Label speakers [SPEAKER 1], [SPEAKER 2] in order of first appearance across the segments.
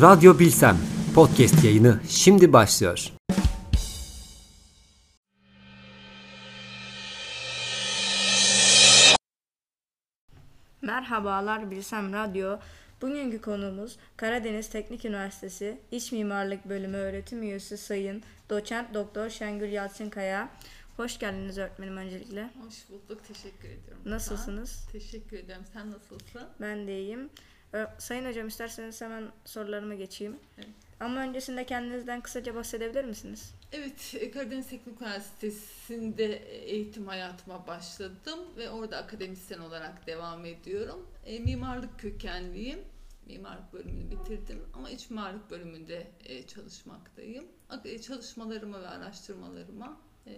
[SPEAKER 1] Radyo Bilsem podcast yayını şimdi başlıyor.
[SPEAKER 2] Merhabalar Bilsem Radyo. Bugünkü konuğumuz Karadeniz Teknik Üniversitesi İç Mimarlık Bölümü öğretim üyesi Sayın Doçent Doktor Şengül Yalçınkaya. Hoş geldiniz öğretmenim öncelikle.
[SPEAKER 3] Hoş bulduk. Teşekkür ediyorum.
[SPEAKER 2] Nasılsınız?
[SPEAKER 3] Ben. Teşekkür ederim. Sen nasılsın?
[SPEAKER 2] Ben de iyiyim. Sayın hocam isterseniz hemen sorularıma geçeyim.
[SPEAKER 3] Evet.
[SPEAKER 2] Ama öncesinde kendinizden kısaca bahsedebilir misiniz?
[SPEAKER 3] Evet, e, Karadeniz Teknik Üniversitesi'nde eğitim hayatıma başladım ve orada akademisyen olarak devam ediyorum. E, mimarlık kökenliyim. Mimarlık bölümünü bitirdim ama iç mimarlık bölümünde e, çalışmaktayım. Ak- e, Çalışmalarıma ve araştırmalarıma e,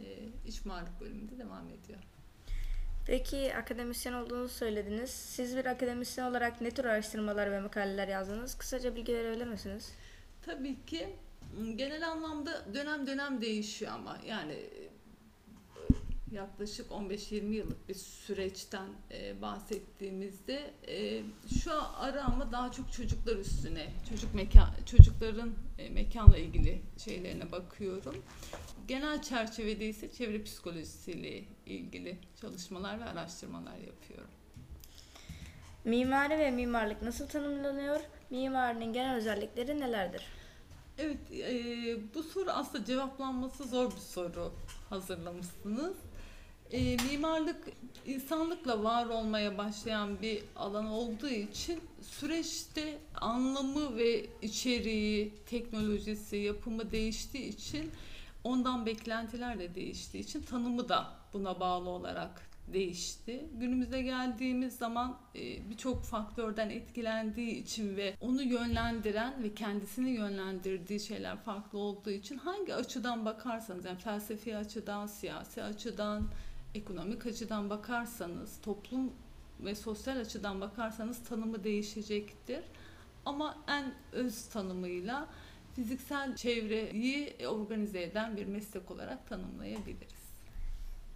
[SPEAKER 3] iç mimarlık bölümünde devam ediyor.
[SPEAKER 2] Peki akademisyen olduğunuzu söylediniz. Siz bir akademisyen olarak ne tür araştırmalar ve makaleler yazdınız? Kısaca bilgi verebilir misiniz?
[SPEAKER 3] Tabii ki m, genel anlamda dönem dönem değişiyor ama yani e, yaklaşık 15-20 yıllık bir süreçten e, bahsettiğimizde e, şu ara ama daha çok çocuklar üstüne çocuk mekan çocukların e, mekanla ilgili şeylerine bakıyorum. Genel çerçevede ise çevre psikolojisiyle ilgili çalışmalar ve araştırmalar yapıyorum.
[SPEAKER 2] Mimari ve mimarlık nasıl tanımlanıyor? Mimarinin genel özellikleri nelerdir?
[SPEAKER 3] Evet, e, bu soru aslında cevaplanması zor bir soru hazırlamışsınız. E, mimarlık insanlıkla var olmaya başlayan bir alan olduğu için süreçte anlamı ve içeriği, teknolojisi, yapımı değiştiği için ondan beklentiler de değiştiği için tanımı da buna bağlı olarak değişti. Günümüze geldiğimiz zaman e, birçok faktörden etkilendiği için ve onu yönlendiren ve kendisini yönlendirdiği şeyler farklı olduğu için hangi açıdan bakarsanız yani felsefi açıdan, siyasi açıdan, ekonomik açıdan bakarsanız, toplum ve sosyal açıdan bakarsanız tanımı değişecektir. Ama en öz tanımıyla fiziksel çevreyi organize eden bir meslek olarak tanımlayabiliriz.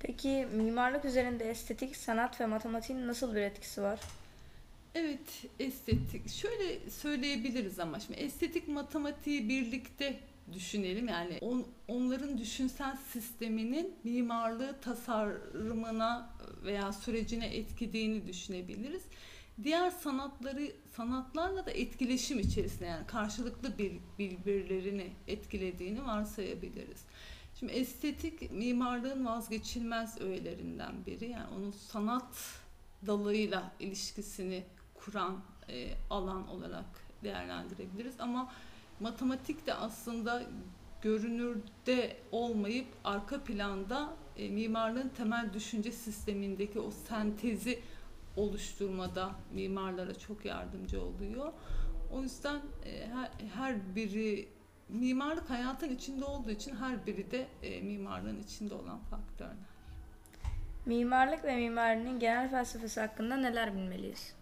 [SPEAKER 2] Peki mimarlık üzerinde estetik, sanat ve matematiğin nasıl bir etkisi var?
[SPEAKER 3] Evet, estetik. Şöyle söyleyebiliriz ama şimdi estetik matematiği birlikte düşünelim. Yani on, onların düşünsel sisteminin mimarlığı tasarımına veya sürecine etkilediğini düşünebiliriz. Diğer sanatları sanatlarla da etkileşim içerisinde yani karşılıklı bir birbirlerini etkilediğini varsayabiliriz. Şimdi estetik mimarlığın vazgeçilmez öğelerinden biri. Yani onun sanat dalıyla ilişkisini kuran e, alan olarak değerlendirebiliriz. Ama matematik de aslında görünürde olmayıp arka planda e, mimarlığın temel düşünce sistemindeki o sentezi oluşturmada mimarlara çok yardımcı oluyor. O yüzden e, her, her biri mimarlık hayatın içinde olduğu için her biri de e, mimarlığın içinde olan faktörler.
[SPEAKER 2] Mimarlık ve mimarinin genel felsefesi hakkında neler bilmeliyiz?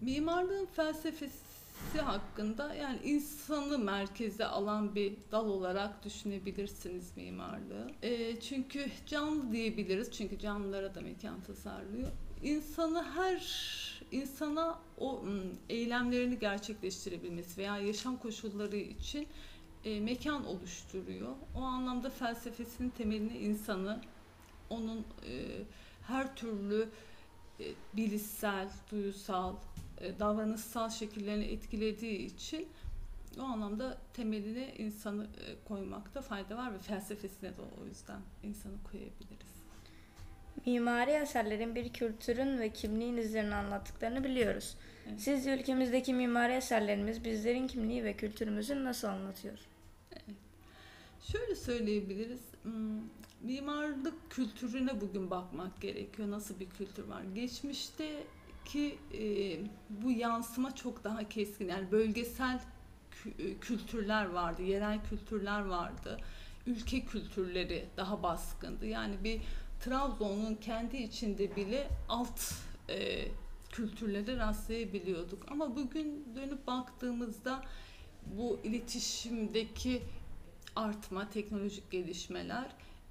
[SPEAKER 3] Mimarlığın felsefesi hakkında yani insanı merkeze alan bir dal olarak düşünebilirsiniz mimarlığı. E, çünkü canlı diyebiliriz çünkü canlılara da mekan tasarlıyor. İnsanı her insana o m, eylemlerini gerçekleştirebilmesi veya yaşam koşulları için e, mekan oluşturuyor. O anlamda felsefesinin temelini insanı onun e, her türlü e, bilişsel, duyusal, davranışsal şekillerini etkilediği için o anlamda temeline insanı e, koymakta fayda var ve felsefesine de o yüzden insanı koyabiliriz.
[SPEAKER 2] Mimari eserlerin bir kültürün ve kimliğin izlerini anlattıklarını biliyoruz.
[SPEAKER 3] Evet.
[SPEAKER 2] Sizce ülkemizdeki mimari eserlerimiz bizlerin kimliği ve kültürümüzü nasıl anlatıyor?
[SPEAKER 3] Şöyle söyleyebiliriz. hmm, Mimarlık kültürüne bugün bakmak gerekiyor. Nasıl bir kültür var? Geçmişteki e, bu yansıma çok daha keskin. Yani bölgesel e, kültürler vardı, yerel kültürler vardı. Ülke kültürleri daha baskındı. Yani bir Trabzon'un kendi içinde bile alt e, kültürlere rastlayabiliyorduk. Ama bugün dönüp baktığımızda bu iletişimdeki artma, teknolojik gelişmeler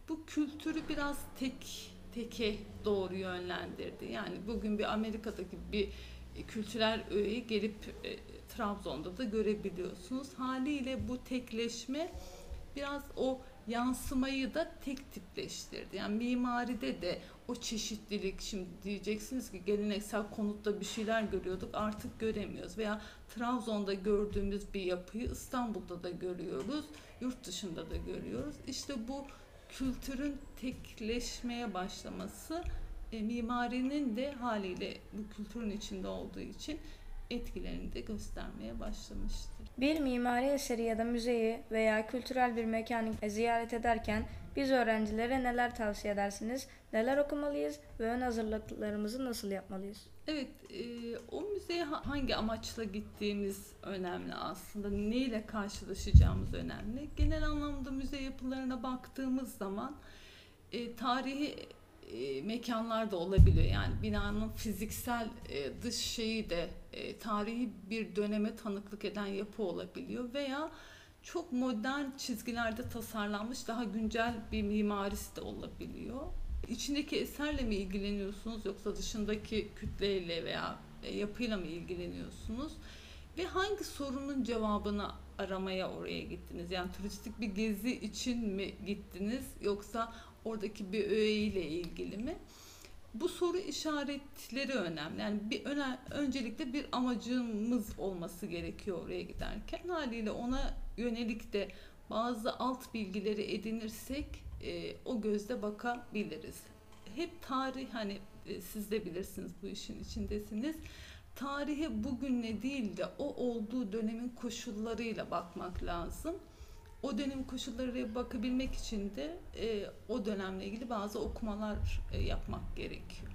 [SPEAKER 3] bu kültürü biraz tek teke doğru yönlendirdi. Yani bugün bir Amerika'daki bir kültürel öğeyi gelip e, Trabzon'da da görebiliyorsunuz. Haliyle bu tekleşme biraz o yansımayı da tek tipleştirdi. Yani mimaride de o çeşitlilik şimdi diyeceksiniz ki geleneksel konutta bir şeyler görüyorduk artık göremiyoruz veya Trabzon'da gördüğümüz bir yapıyı İstanbul'da da görüyoruz, yurt dışında da görüyoruz. İşte bu kültürün tekleşmeye başlaması e, mimarinin de haliyle bu kültürün içinde olduğu için etkilerini de göstermeye başlamıştır.
[SPEAKER 2] Bir mimari eseri ya da müzeyi veya kültürel bir mekanı ziyaret ederken biz öğrencilere neler tavsiye edersiniz? Neler okumalıyız ve ön hazırlıklarımızı nasıl yapmalıyız?
[SPEAKER 3] Evet, e, o müzeye ha- hangi amaçla gittiğimiz önemli aslında. Neyle karşılaşacağımız önemli. Genel anlamda müze yapılarına baktığımız zaman e, tarihi e, mekanlar da olabiliyor. Yani binanın fiziksel e, dış şeyi de e, tarihi bir döneme tanıklık eden yapı olabiliyor veya çok modern çizgilerde tasarlanmış daha güncel bir mimarisi de olabiliyor. İçindeki eserle mi ilgileniyorsunuz yoksa dışındaki kütleyle veya yapıyla mı ilgileniyorsunuz? Ve hangi sorunun cevabını aramaya oraya gittiniz? Yani turistik bir gezi için mi gittiniz yoksa oradaki bir öğeyle ilgili mi? Bu soru işaretleri önemli. Yani bir öne, öncelikle bir amacımız olması gerekiyor oraya giderken. Haliyle ona yönelik de bazı alt bilgileri edinirsek e, o gözle bakabiliriz. Hep tarih hani e, siz de bilirsiniz bu işin içindesiniz. Tarihe bugünle değil de o olduğu dönemin koşullarıyla bakmak lazım. O dönem koşullarına bakabilmek için de e, o dönemle ilgili bazı okumalar e, yapmak gerekiyor.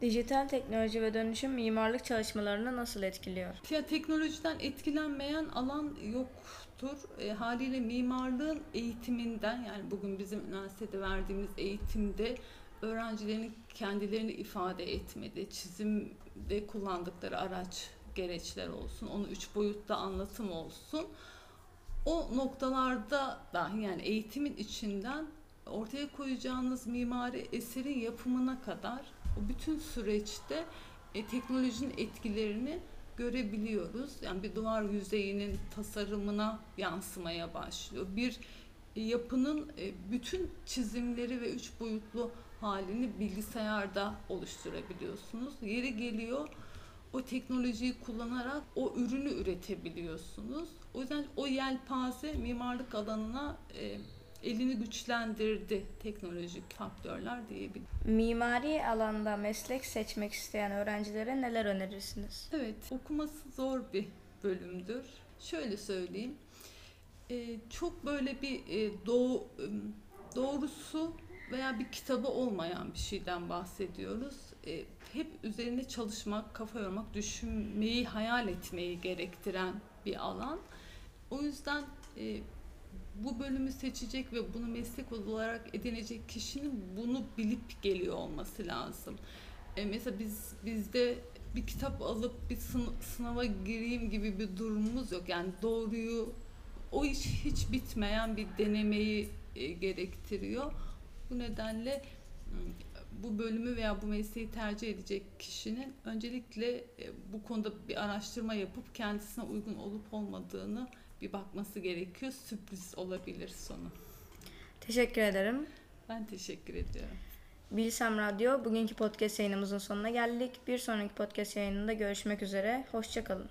[SPEAKER 2] Dijital teknoloji ve dönüşüm mimarlık çalışmalarını nasıl etkiliyor?
[SPEAKER 3] Ya teknolojiden etkilenmeyen alan yoktur. E, haliyle mimarlığın eğitiminden yani bugün bizim üniversitede verdiğimiz eğitimde öğrencilerin kendilerini ifade etmede, çizimde kullandıkları araç gereçler olsun, onu üç boyutta anlatım olsun. O noktalarda dahi yani eğitimin içinden ortaya koyacağınız mimari eserin yapımına kadar o bütün süreçte e, teknolojinin etkilerini görebiliyoruz. Yani bir duvar yüzeyinin tasarımına yansımaya başlıyor. Bir e, yapının e, bütün çizimleri ve üç boyutlu halini bilgisayarda oluşturabiliyorsunuz. Yeri geliyor o teknolojiyi kullanarak o ürünü üretebiliyorsunuz. O yüzden o yelpaze mimarlık alanına e, elini güçlendirdi teknolojik faktörler diyebilirim.
[SPEAKER 2] Mimari alanda meslek seçmek isteyen öğrencilere neler önerirsiniz?
[SPEAKER 3] Evet, okuması zor bir bölümdür. Şöyle söyleyeyim, e, çok böyle bir e, doğu, e, doğrusu veya bir kitabı olmayan bir şeyden bahsediyoruz. E, hep üzerine çalışmak, kafa yormak, düşünmeyi, hayal etmeyi gerektiren bir alan. O yüzden e, bu bölümü seçecek ve bunu meslek olarak edinecek kişinin bunu bilip geliyor olması lazım. E, mesela biz bizde bir kitap alıp bir sın- sınava gireyim gibi bir durumumuz yok. Yani doğruyu o iş hiç bitmeyen bir denemeyi gerektiriyor. Bu nedenle bu bölümü veya bu mesleği tercih edecek kişinin öncelikle e, bu konuda bir araştırma yapıp kendisine uygun olup olmadığını bir bakması gerekiyor. Sürpriz olabilir sonu.
[SPEAKER 2] Teşekkür ederim.
[SPEAKER 3] Ben teşekkür ediyorum.
[SPEAKER 2] Bilsem Radyo bugünkü podcast yayınımızın sonuna geldik. Bir sonraki podcast yayınında görüşmek üzere. Hoşçakalın.